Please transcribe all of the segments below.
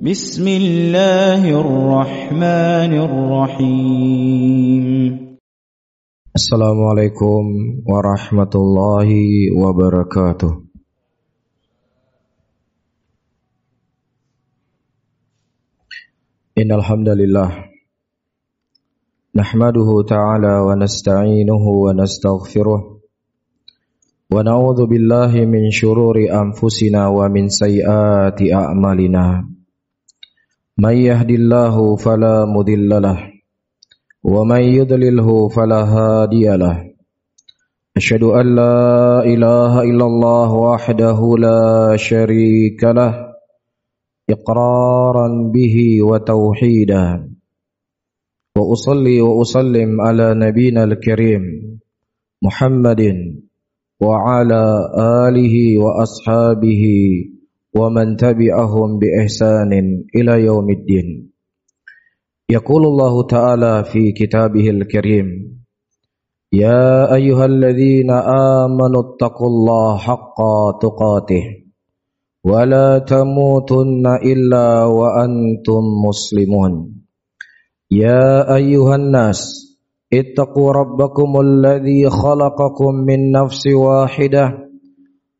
بسم الله الرحمن الرحيم السلام عليكم ورحمة الله وبركاته إن الحمد لله نحمده تعالى ونستعينه ونستغفره ونعوذ بالله من شرور أنفسنا ومن سيئات أعمالنا من يهد الله فلا مضل له ومن يضلله فلا هادي له. أشهد أن لا إله إلا الله وحده لا شريك له إقرارا به وتوحيدا. وأصلي وأسلم على نبينا الكريم محمد وعلى آله وأصحابه ومن تبعهم بإحسان إلى يوم الدين. يقول الله تعالى في كتابه الكريم يا أيها الذين آمنوا اتقوا الله حق تقاته ولا تموتن إلا وأنتم مسلمون. يا أيها الناس اتقوا ربكم الذي خلقكم من نفس واحدة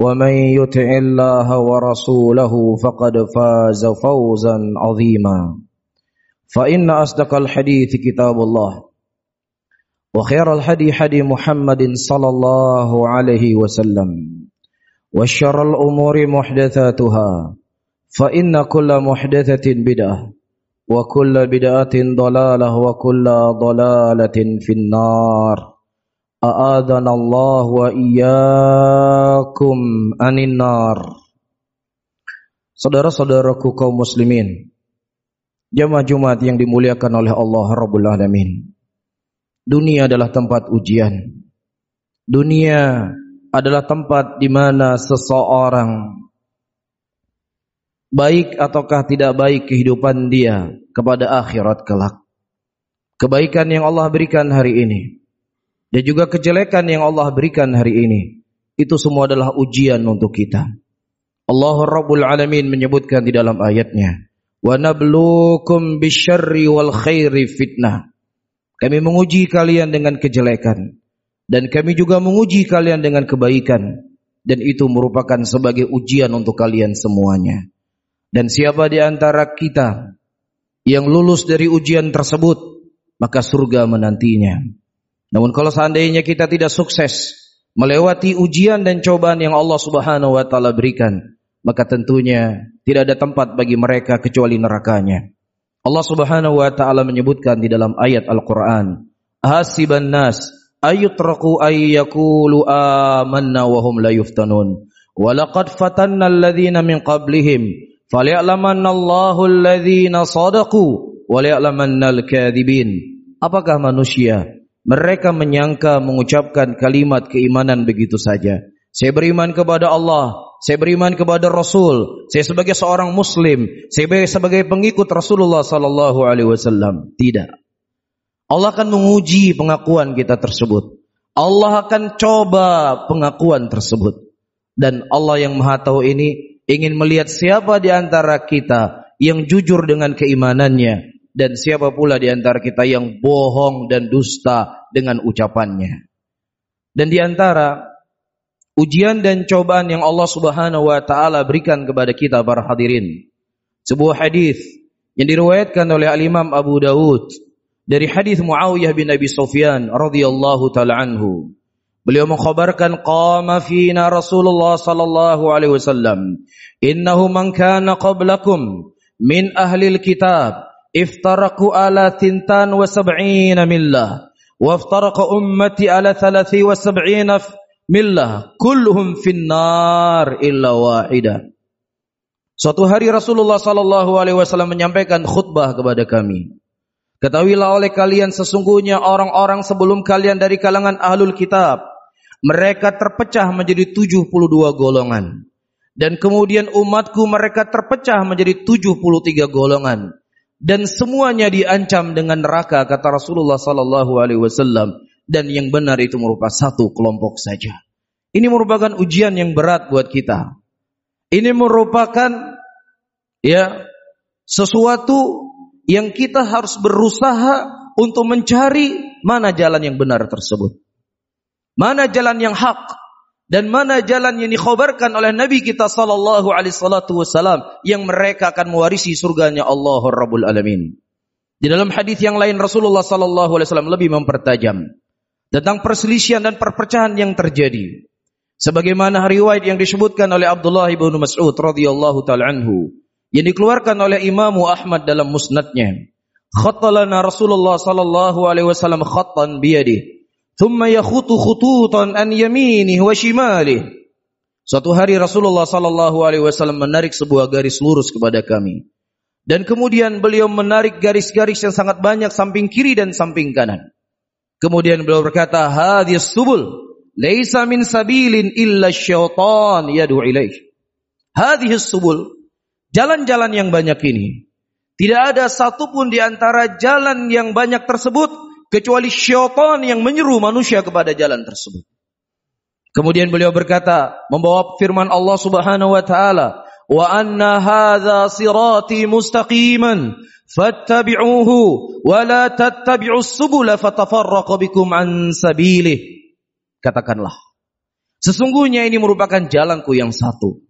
ومن يطع الله ورسوله فقد فاز فوزا عظيما. فإن أصدق الحديث كتاب الله وخير الحدي حدي محمد صلى الله عليه وسلم وشر الأمور محدثاتها فإن كل محدثة بدعة وكل بدعة ضلالة وكل ضلالة في النار. أعاذنا الله وإياكم عن النار Saudara-saudaraku kaum muslimin Jamaah Jumat yang dimuliakan oleh Allah Rabbul Alamin Dunia adalah tempat ujian Dunia adalah tempat di mana seseorang Baik ataukah tidak baik kehidupan dia kepada akhirat kelak Kebaikan yang Allah berikan hari ini dan juga kejelekan yang Allah berikan hari ini itu semua adalah ujian untuk kita. Allah Rabbul Alamin menyebutkan di dalam ayatnya, "Wa nabluukum bisyarri wal khairi fitnah." Kami menguji kalian dengan kejelekan dan kami juga menguji kalian dengan kebaikan dan itu merupakan sebagai ujian untuk kalian semuanya. Dan siapa di antara kita yang lulus dari ujian tersebut, maka surga menantinya. Namun kalau seandainya kita tidak sukses melewati ujian dan cobaan yang Allah Subhanahu wa taala berikan, maka tentunya tidak ada tempat bagi mereka kecuali nerakanya. Allah Subhanahu wa taala menyebutkan di dalam ayat Al-Qur'an, "Hasiban nas ayutraku ayyakulu amanna wa hum la yuftanun." Walaqad fatanna alladhina min qablihim falya'lamanna Allahu alladhina sadaqu wa li'lamanna al-kadhibin. Apakah manusia mereka menyangka mengucapkan kalimat keimanan begitu saja. Saya beriman kepada Allah, saya beriman kepada Rasul, saya sebagai seorang muslim, saya sebagai pengikut Rasulullah sallallahu alaihi wasallam. Tidak. Allah akan menguji pengakuan kita tersebut. Allah akan coba pengakuan tersebut. Dan Allah yang Maha Tahu ini ingin melihat siapa di antara kita yang jujur dengan keimanannya dan siapa pula di antara kita yang bohong dan dusta dengan ucapannya. Dan di antara ujian dan cobaan yang Allah Subhanahu wa taala berikan kepada kita para hadirin. Sebuah hadis yang diriwayatkan oleh Al-Imam Abu Dawud dari hadis Muawiyah bin Abi Sufyan radhiyallahu taala anhu. Beliau mengkhabarkan qama fina Rasulullah sallallahu alaihi wasallam innahu man kana qablakum min ahli alkitab iftaraku ala tintan wa sab'ina millah wa iftaraqa ummati ala thalathi wa sab'ina millah kulluhum finnar illa wahida Suatu hari Rasulullah sallallahu alaihi wasallam menyampaikan khutbah kepada kami. Ketahuilah oleh kalian sesungguhnya orang-orang sebelum kalian dari kalangan ahlul kitab mereka terpecah menjadi 72 golongan. Dan kemudian umatku mereka terpecah menjadi 73 golongan. Dan semuanya diancam dengan neraka kata Rasulullah sallallahu alaihi wasallam dan yang benar itu merupakan satu kelompok saja. Ini merupakan ujian yang berat buat kita. Ini merupakan ya sesuatu yang kita harus berusaha untuk mencari mana jalan yang benar tersebut. Mana jalan yang hak dan mana jalan yang dikhabarkan oleh Nabi kita sallallahu alaihi wasallam yang mereka akan mewarisi surganya Allah Rabbul Alamin. Di dalam hadis yang lain Rasulullah sallallahu alaihi wasallam lebih mempertajam tentang perselisihan dan perpecahan yang terjadi. Sebagaimana riwayat yang disebutkan oleh Abdullah bin Mas'ud radhiyallahu taala anhu yang dikeluarkan oleh Imam Ahmad dalam musnadnya. Khattalana Rasulullah sallallahu alaihi wasallam khattan biyadihi thumma yakhutu khututan an yaminihi wa shimalihi. Suatu hari Rasulullah sallallahu alaihi wasallam menarik sebuah garis lurus kepada kami. Dan kemudian beliau menarik garis-garis yang sangat banyak samping kiri dan samping kanan. Kemudian beliau berkata, "Hadhis subul Laisa min sabilin illa syaitan yadu ilaih. Hadhihi subul. Jalan-jalan yang banyak ini. Tidak ada satupun di antara jalan yang banyak tersebut kecuali syaitan yang menyeru manusia kepada jalan tersebut. Kemudian beliau berkata, membawa firman Allah Subhanahu wa taala, "Wa anna hadza sirati mustaqiman fattabi'uhu wa la tattabi'us subula fatafarraqu bikum an sabilihi." Katakanlah, sesungguhnya ini merupakan jalanku yang satu.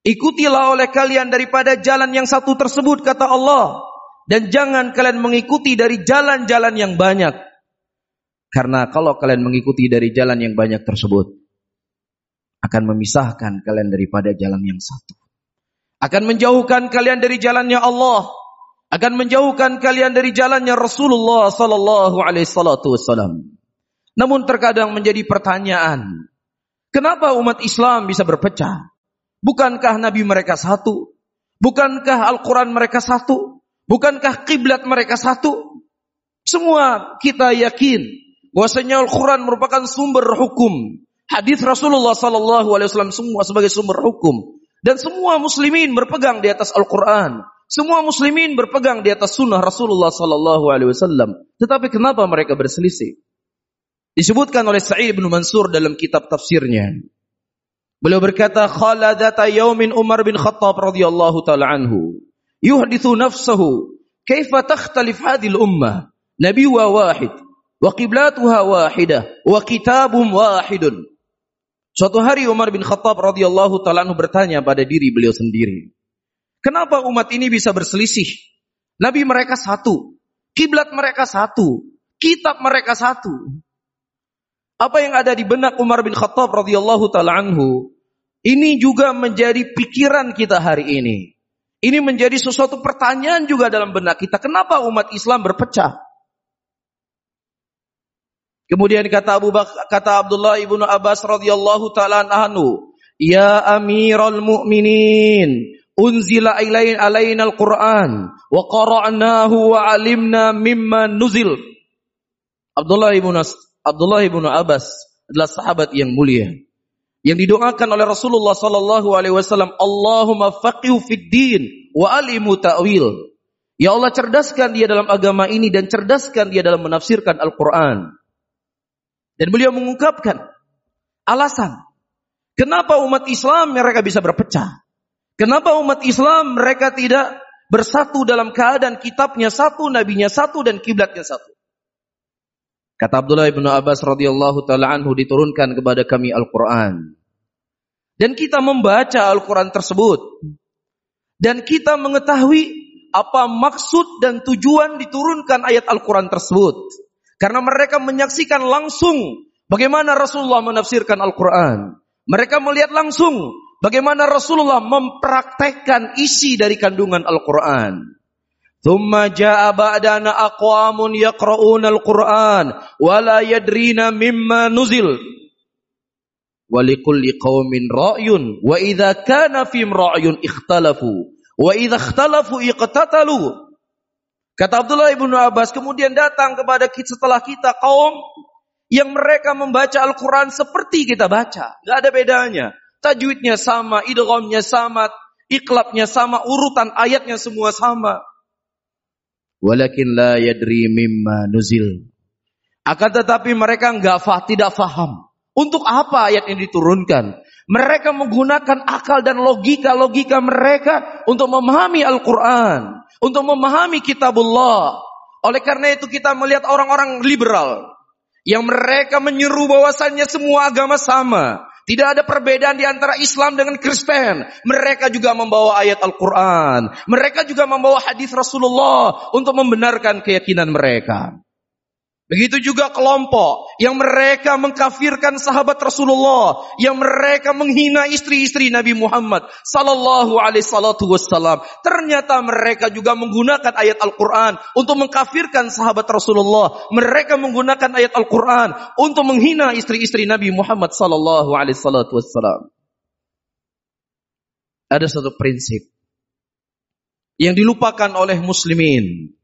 Ikutilah oleh kalian daripada jalan yang satu tersebut, kata Allah. Dan jangan kalian mengikuti dari jalan-jalan yang banyak. Karena kalau kalian mengikuti dari jalan yang banyak tersebut, akan memisahkan kalian daripada jalan yang satu. Akan menjauhkan kalian dari jalannya Allah. Akan menjauhkan kalian dari jalannya Rasulullah sallallahu alaihi wasallam. Namun terkadang menjadi pertanyaan, kenapa umat Islam bisa berpecah? Bukankah nabi mereka satu? Bukankah Al-Quran mereka satu? Bukankah kiblat mereka satu? Semua kita yakin bahwasanya Al-Quran merupakan sumber hukum. Hadis Rasulullah Sallallahu Alaihi Wasallam semua sebagai sumber hukum. Dan semua muslimin berpegang di atas Al-Quran. Semua muslimin berpegang di atas sunnah Rasulullah Sallallahu Alaihi Wasallam. Tetapi kenapa mereka berselisih? Disebutkan oleh Sa'id bin Mansur dalam kitab tafsirnya. Beliau berkata, "Khaladata yaumin Umar bin Khattab radhiyallahu taala yuhdithu nafsahu, kaifa takhtalif hadhihi al-ummah? Nabi wa wahid, wa qiblatuha wahidah, wa kitabum wahidun." Suatu hari Umar bin Khattab radhiyallahu taala bertanya pada diri beliau sendiri, "Kenapa umat ini bisa berselisih? Nabi mereka satu, kiblat mereka satu, kitab mereka satu. Apa yang ada di benak Umar bin Khattab radhiyallahu taala anhu ini juga menjadi pikiran kita hari ini. Ini menjadi sesuatu pertanyaan juga dalam benak kita. Kenapa umat Islam berpecah? Kemudian kata Abu Bakar, kata Abdullah ibnu Abbas radhiyallahu taala anhu, "Ya Amirul Mukminin, unzila ilaina alaina al-Qur'an wa qara'nahu wa 'alimna mimma nuzil." Abdullah ibnu Abdullah ibnu Abbas adalah sahabat yang mulia yang didoakan oleh Rasulullah sallallahu alaihi wasallam Allahumma faqihu fid din wa alimu ta'wil. Ya Allah cerdaskan dia dalam agama ini dan cerdaskan dia dalam menafsirkan Al-Qur'an. Dan beliau mengungkapkan alasan kenapa umat Islam mereka bisa berpecah. Kenapa umat Islam mereka tidak bersatu dalam keadaan kitabnya satu nabinya satu dan kiblatnya satu Kata Abdullah bin Abbas radhiyallahu taala anhu diturunkan kepada kami Al-Qur'an. Dan kita membaca Al-Qur'an tersebut. Dan kita mengetahui apa maksud dan tujuan diturunkan ayat Al-Qur'an tersebut. Karena mereka menyaksikan langsung bagaimana Rasulullah menafsirkan Al-Qur'an. Mereka melihat langsung bagaimana Rasulullah mempraktekkan isi dari kandungan Al-Qur'an. ثم جاء بعدنا أقوام يقرؤون القرآن ولا يدرين مما نزل wa likulli qaumin ra'yun wa idza kana fim ra'yun ikhtalafu wa idza ikhtalafu iqtatalu Kata Abdullah ibnu Abbas kemudian datang kepada kita setelah kita kaum yang mereka membaca Al-Quran seperti kita baca. Gak ada bedanya. Tajwidnya sama, idghamnya sama, iklabnya sama, urutan ayatnya semua sama. Walakin la yadri mimma nuzil. Akan tetapi mereka enggak fah, tidak faham. Untuk apa ayat ini diturunkan? Mereka menggunakan akal dan logika-logika mereka untuk memahami Al-Quran untuk memahami kitabullah. Oleh karena itu kita melihat orang-orang liberal yang mereka menyeru bahwasannya semua agama sama. Tidak ada perbedaan di antara Islam dengan Kristen. Mereka juga membawa ayat Al-Quran. Mereka juga membawa hadis Rasulullah untuk membenarkan keyakinan mereka. Begitu juga kelompok yang mereka mengkafirkan sahabat Rasulullah, yang mereka menghina istri-istri Nabi Muhammad sallallahu alaihi wassalam. Ternyata mereka juga menggunakan ayat Al-Qur'an untuk mengkafirkan sahabat Rasulullah. Mereka menggunakan ayat Al-Qur'an untuk menghina istri-istri Nabi Muhammad sallallahu alaihi wassalam. Ada satu prinsip yang dilupakan oleh muslimin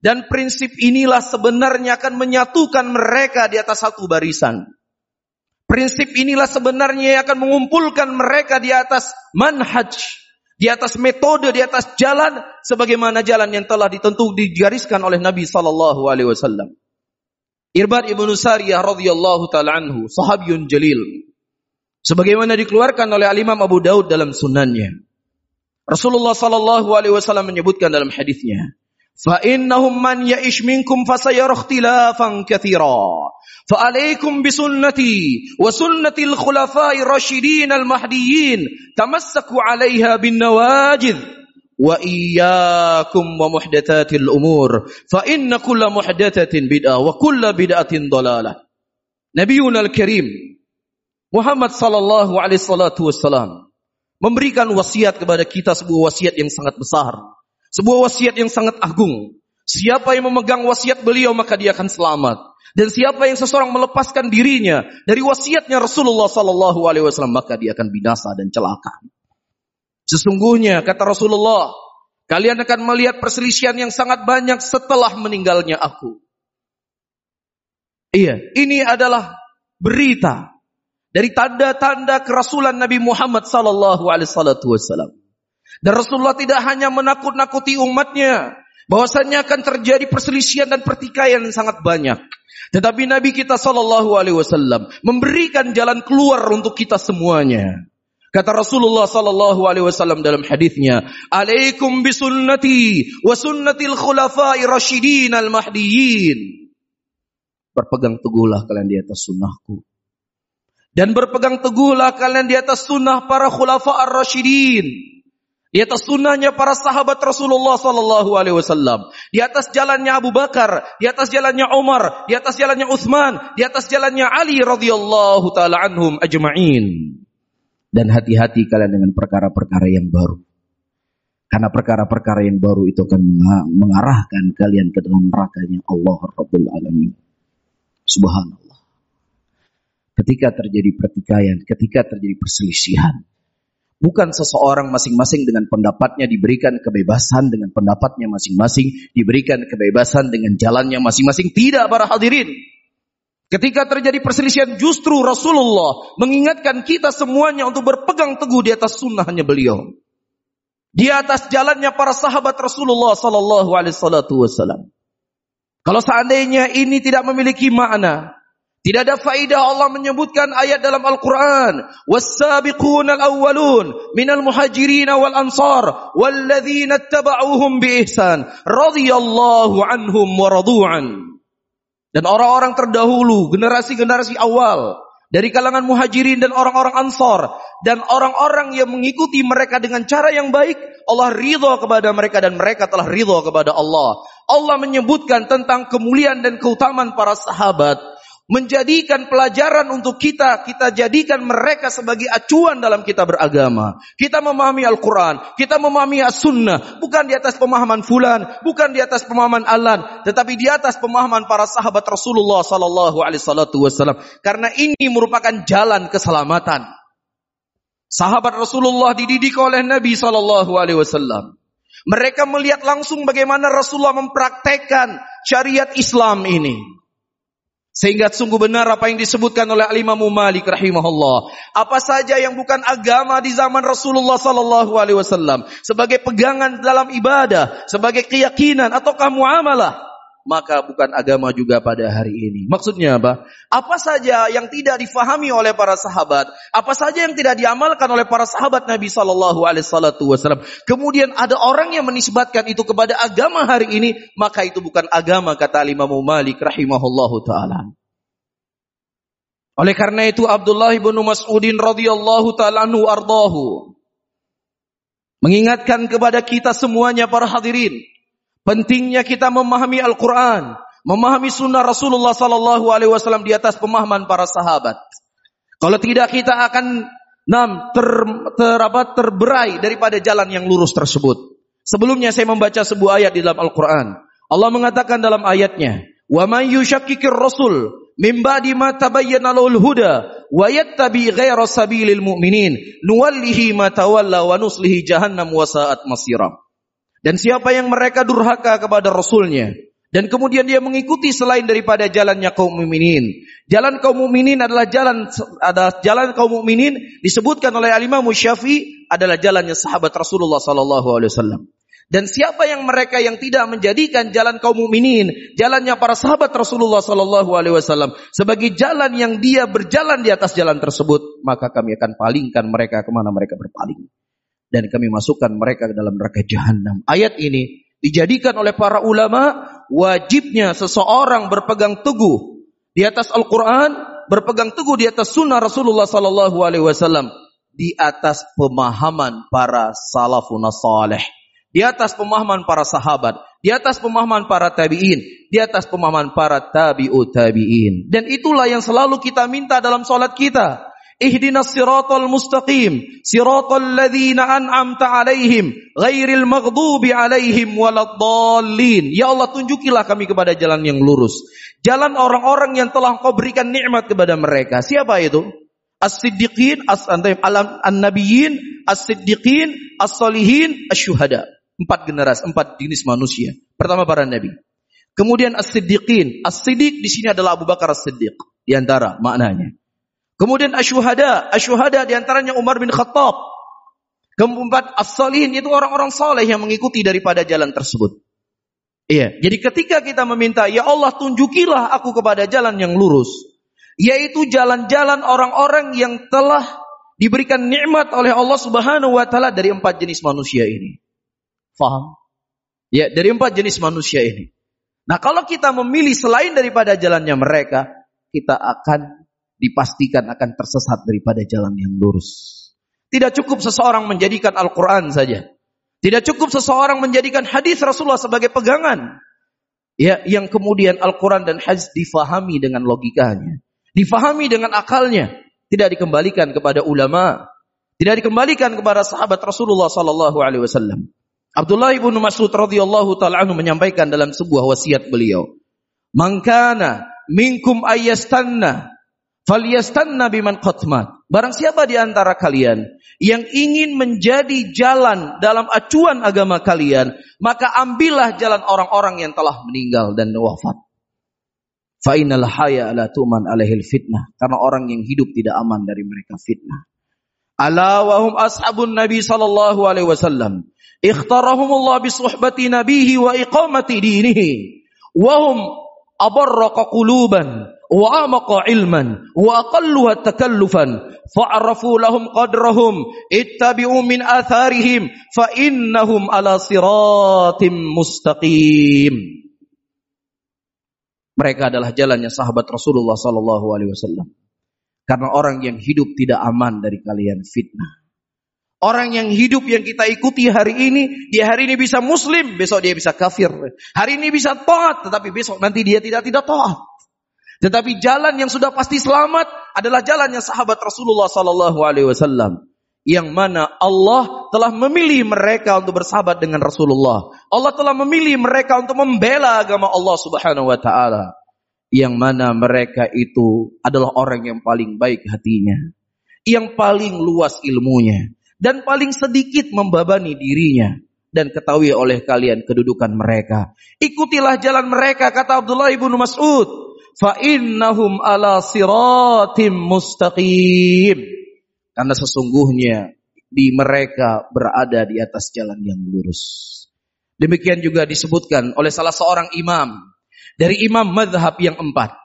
dan prinsip inilah sebenarnya akan menyatukan mereka di atas satu barisan. Prinsip inilah sebenarnya yang akan mengumpulkan mereka di atas manhaj, di atas metode, di atas jalan sebagaimana jalan yang telah ditentu digariskan oleh Nabi sallallahu alaihi wasallam. Irbad ibnu Sariyah radhiyallahu taala sahabiyun jalil. Sebagaimana dikeluarkan oleh Al-Imam Abu Daud dalam sunannya. Rasulullah sallallahu alaihi wasallam menyebutkan dalam hadisnya, فإنهم من يعش منكم فسيرى اختلافا كثيرا فعليكم بسنتي وسنة الخلفاء الراشدين المهديين تمسكوا عليها بالنواجذ وإياكم ومحدثات الأمور فإن كل محدثة بدعة وكل بدعة ضلالة نبينا الكريم Muhammad sallallahu alaihi salatu wassalam memberikan wasiat kepada kita sebuah wasiat yang sangat besar Sebuah wasiat yang sangat agung. Siapa yang memegang wasiat beliau maka dia akan selamat. Dan siapa yang seseorang melepaskan dirinya dari wasiatnya Rasulullah Sallallahu Alaihi Wasallam maka dia akan binasa dan celaka. Sesungguhnya kata Rasulullah, kalian akan melihat perselisihan yang sangat banyak setelah meninggalnya aku. Iya, ini adalah berita dari tanda-tanda kerasulan Nabi Muhammad Sallallahu Alaihi Wasallam. Dan Rasulullah tidak hanya menakut-nakuti umatnya. Bahwasannya akan terjadi perselisihan dan pertikaian yang sangat banyak. Tetapi Nabi kita Shallallahu Alaihi Wasallam memberikan jalan keluar untuk kita semuanya. Kata Rasulullah Sallallahu Alaihi Wasallam dalam hadisnya, "Alaikum bisunnati wa sunnatil khulafai rasyidin al mahdiyin." Berpegang teguhlah kalian di atas sunnahku. Dan berpegang teguhlah kalian di atas sunnah para khulafa ar-rasyidin di atas sunnahnya para sahabat Rasulullah Sallallahu Alaihi Wasallam. Di atas jalannya Abu Bakar, di atas jalannya Umar, di atas jalannya Utsman, di atas jalannya Ali radhiyallahu taala anhum ajma'in. Dan hati-hati kalian dengan perkara-perkara yang baru. Karena perkara-perkara yang baru itu akan mengarahkan kalian ke dalam nerakanya Allah Rabbul Alamin. Subhanallah. Ketika terjadi pertikaian, ketika terjadi perselisihan, Bukan seseorang masing-masing dengan pendapatnya diberikan kebebasan dengan pendapatnya masing-masing, diberikan kebebasan dengan jalannya masing-masing. Tidak para hadirin. Ketika terjadi perselisihan justru Rasulullah mengingatkan kita semuanya untuk berpegang teguh di atas sunnahnya beliau. Di atas jalannya para sahabat Rasulullah sallallahu alaihi wasallam. Kalau seandainya ini tidak memiliki makna, tidak ada faidah Allah menyebutkan ayat dalam Al-Quran. وَالسَّابِقُونَ الْأَوَّلُونَ مِنَ الْمُحَجِرِينَ وَالْأَنصَارِ وَالَّذِينَ اتَّبَعُوهُمْ بِإِحْسَانِ رَضِيَ اللَّهُ عَنْهُمْ وَرَضُوعًا Dan orang-orang terdahulu, generasi-generasi awal, dari kalangan muhajirin dan orang-orang ansar, dan orang-orang yang mengikuti mereka dengan cara yang baik, Allah ridho kepada mereka dan mereka telah ridho kepada Allah. Allah menyebutkan tentang kemuliaan dan keutamaan para sahabat menjadikan pelajaran untuk kita, kita jadikan mereka sebagai acuan dalam kita beragama. Kita memahami Al-Quran, kita memahami As-Sunnah, bukan di atas pemahaman fulan, bukan di atas pemahaman alan, tetapi di atas pemahaman para sahabat Rasulullah Sallallahu Alaihi Wasallam. Karena ini merupakan jalan keselamatan. Sahabat Rasulullah dididik oleh Nabi Sallallahu Alaihi Wasallam. Mereka melihat langsung bagaimana Rasulullah mempraktekkan syariat Islam ini. Sehingga sungguh benar apa yang disebutkan oleh Imam Malik rahimahullah. Apa saja yang bukan agama di zaman Rasulullah sallallahu alaihi wasallam sebagai pegangan dalam ibadah, sebagai keyakinan ataukah muamalah, maka bukan agama juga pada hari ini. Maksudnya apa? Apa saja yang tidak difahami oleh para sahabat, apa saja yang tidak diamalkan oleh para sahabat Nabi sallallahu alaihi wasallam, kemudian ada orang yang menisbatkan itu kepada agama hari ini, maka itu bukan agama kata Imam Malik rahimahullahu taala. Oleh karena itu Abdullah bin Mas'udin radhiyallahu taala anhu ardahu mengingatkan kepada kita semuanya para hadirin pentingnya kita memahami Al-Qur'an, memahami sunnah Rasulullah sallallahu alaihi wasallam di atas pemahaman para sahabat. Kalau tidak kita akan nam ter, ter apa, terberai daripada jalan yang lurus tersebut. Sebelumnya saya membaca sebuah ayat di dalam Al-Qur'an. Allah mengatakan dalam ayatnya, "Wa man yushakkikir rasul min ba'di ma tabayyana lahul huda wa yattabi ghaira sabilil mu'minin nuwallihi ma tawalla wa nuslihi jahannam wa sa'at masira. Dan siapa yang mereka durhaka kepada rasulnya dan kemudian dia mengikuti selain daripada jalannya kaum mukminin. Jalan kaum mukminin adalah jalan ada jalan kaum mukminin disebutkan oleh Al-Imam Syafi'i adalah jalannya sahabat Rasulullah sallallahu alaihi wasallam. Dan siapa yang mereka yang tidak menjadikan jalan kaum mukminin, jalannya para sahabat Rasulullah sallallahu alaihi wasallam sebagai jalan yang dia berjalan di atas jalan tersebut, maka kami akan palingkan mereka ke mana mereka berpaling. Dan kami masukkan mereka ke dalam neraka jahanam. Ayat ini dijadikan oleh para ulama wajibnya seseorang berpegang teguh di atas Al-Quran, berpegang teguh di atas sunnah Rasulullah sallallahu alaihi wasallam di atas pemahaman para salafun salih di atas pemahaman para sahabat, di atas pemahaman para tabi'in, di atas pemahaman para tabi'ut tabi'in. Dan itulah yang selalu kita minta dalam salat kita. Ihdinas siratal mustaqim, siratal ladzina an'amta alaihim, ghairil maghdubi alaihim waladdallin. Ya Allah tunjukilah kami kepada jalan yang lurus. Jalan orang-orang yang telah Engkau berikan nikmat kepada mereka. Siapa itu? As-siddiqin, as-nabiyyin, as-siddiqin, as-salihin, as-syuhada. Empat generasi, empat jenis manusia. Pertama para nabi. Kemudian as-siddiqin. As-siddiq di sini adalah Abu Bakar as-siddiq. Di antara maknanya. Kemudian asyuhada. Asyuhada di antaranya Umar bin Khattab. Keempat as-salihin itu orang-orang soleh yang mengikuti daripada jalan tersebut. Iya. Jadi ketika kita meminta, ya Allah tunjukilah aku kepada jalan yang lurus. Yaitu jalan-jalan orang-orang yang telah diberikan nikmat oleh Allah subhanahu wa ta'ala dari empat jenis manusia ini. Faham? Ya, dari empat jenis manusia ini. Nah, kalau kita memilih selain daripada jalannya mereka, kita akan dipastikan akan tersesat daripada jalan yang lurus. Tidak cukup seseorang menjadikan Al-Quran saja. Tidak cukup seseorang menjadikan hadis Rasulullah sebagai pegangan. Ya, yang kemudian Al-Quran dan hadis difahami dengan logikanya. Difahami dengan akalnya. Tidak dikembalikan kepada ulama. Tidak dikembalikan kepada sahabat Rasulullah sallallahu alaihi wasallam. Abdullah ibn Mas'ud radhiyallahu taala anhu menyampaikan dalam sebuah wasiat beliau, "Mangkana minkum ayastanna falyastanna biman qatmat." Barang siapa di antara kalian yang ingin menjadi jalan dalam acuan agama kalian, maka ambillah jalan orang-orang yang telah meninggal dan wafat. Fa innal haya la tuman alaihil fitnah, karena orang yang hidup tidak aman dari mereka fitnah. Ala wa hum ashabun Nabi sallallahu alaihi wasallam ikhtarahumullah bisuhbati nabihi wa iqamati dinihi wa hum abarraqa quluban wa amaqa ilman wa aqalluha takallufan fa'arafu lahum qadrahum ittabi'u min atharihim fa mustaqim mereka adalah jalannya sahabat Rasulullah sallallahu alaihi wasallam karena orang yang hidup tidak aman dari kalian fitnah Orang yang hidup yang kita ikuti hari ini, dia hari ini bisa muslim, besok dia bisa kafir. Hari ini bisa taat, tetapi besok nanti dia tidak tidak taat. Tetapi jalan yang sudah pasti selamat adalah jalannya sahabat Rasulullah sallallahu alaihi wasallam yang mana Allah telah memilih mereka untuk bersahabat dengan Rasulullah. Allah telah memilih mereka untuk membela agama Allah Subhanahu wa taala. Yang mana mereka itu adalah orang yang paling baik hatinya, yang paling luas ilmunya, dan paling sedikit membabani dirinya dan ketahui oleh kalian kedudukan mereka. Ikutilah jalan mereka kata Abdullah ibnu Mas'ud fa innahum ala siratim mustaqim. Karena sesungguhnya di mereka berada di atas jalan yang lurus. Demikian juga disebutkan oleh salah seorang imam dari imam madhab yang empat.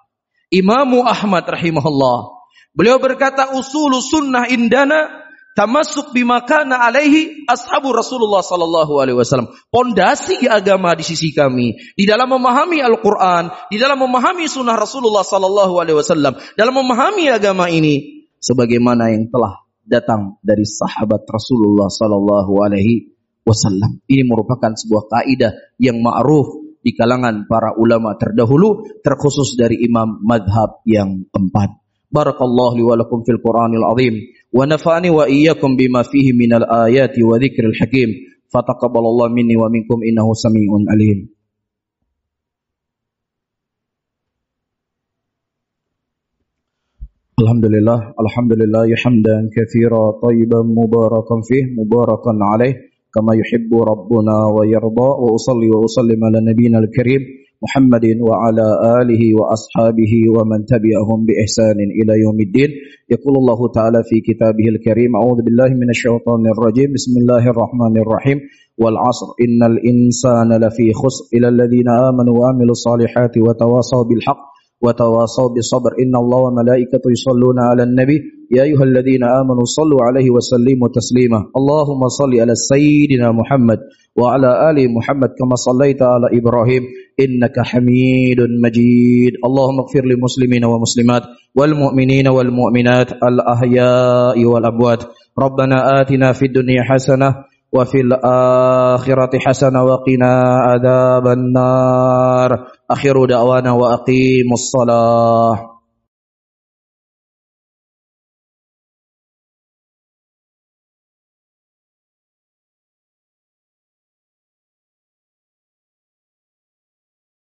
Imamu Ahmad rahimahullah. Beliau berkata usul sunnah indana Tamasuk bimakana alaihi ashabu Rasulullah sallallahu alaihi wasallam. Pondasi agama di sisi kami di dalam memahami Al-Qur'an, di dalam memahami sunnah Rasulullah sallallahu alaihi wasallam, dalam memahami agama ini sebagaimana yang telah datang dari sahabat Rasulullah sallallahu alaihi wasallam. Ini merupakan sebuah kaidah yang ma'ruf di kalangan para ulama terdahulu terkhusus dari imam madhab yang empat. Barakallahu li wa fil Qur'anil azim ونفعني وإياكم بما فيه من الآيات وذكر الحكيم. فتقبل الله مني ومنكم إنه سميع عليم. الحمد لله الحمد لله حمدا كثيرا طيبا مباركا فيه مباركا عليه كما يحب ربنا ويرضى وأصلي وأسلم على نبينا الكريم محمد وعلى آله وأصحابه ومن تبعهم بإحسان إلى يوم الدين. يقول الله تعالى في كتابه الكريم أعوذ بالله من الشيطان الرجيم. بسم الله الرحمن الرحيم. والعصر إن الإنسان لفي خسر إلى الذين آمنوا وعملوا الصالحات وتواصوا بالحق. وتواصوا بالصبر. إن الله وملائكته يصلون على النبي. يا أيها الذين آمنوا صلوا عليه وسلموا تسليما. اللهم صل على سيدنا محمد وعلى آل محمد كما صليت على إبراهيم. إنك حميد مجيد. اللهم اغفر للمسلمين والمسلمات والمؤمنين والمؤمنات الأحياء والأموات. ربنا آتنا في الدنيا حسنة وفي الآخرة حسنة وقنا عذاب النار. أخر دعوانا وأقيموا الصلاة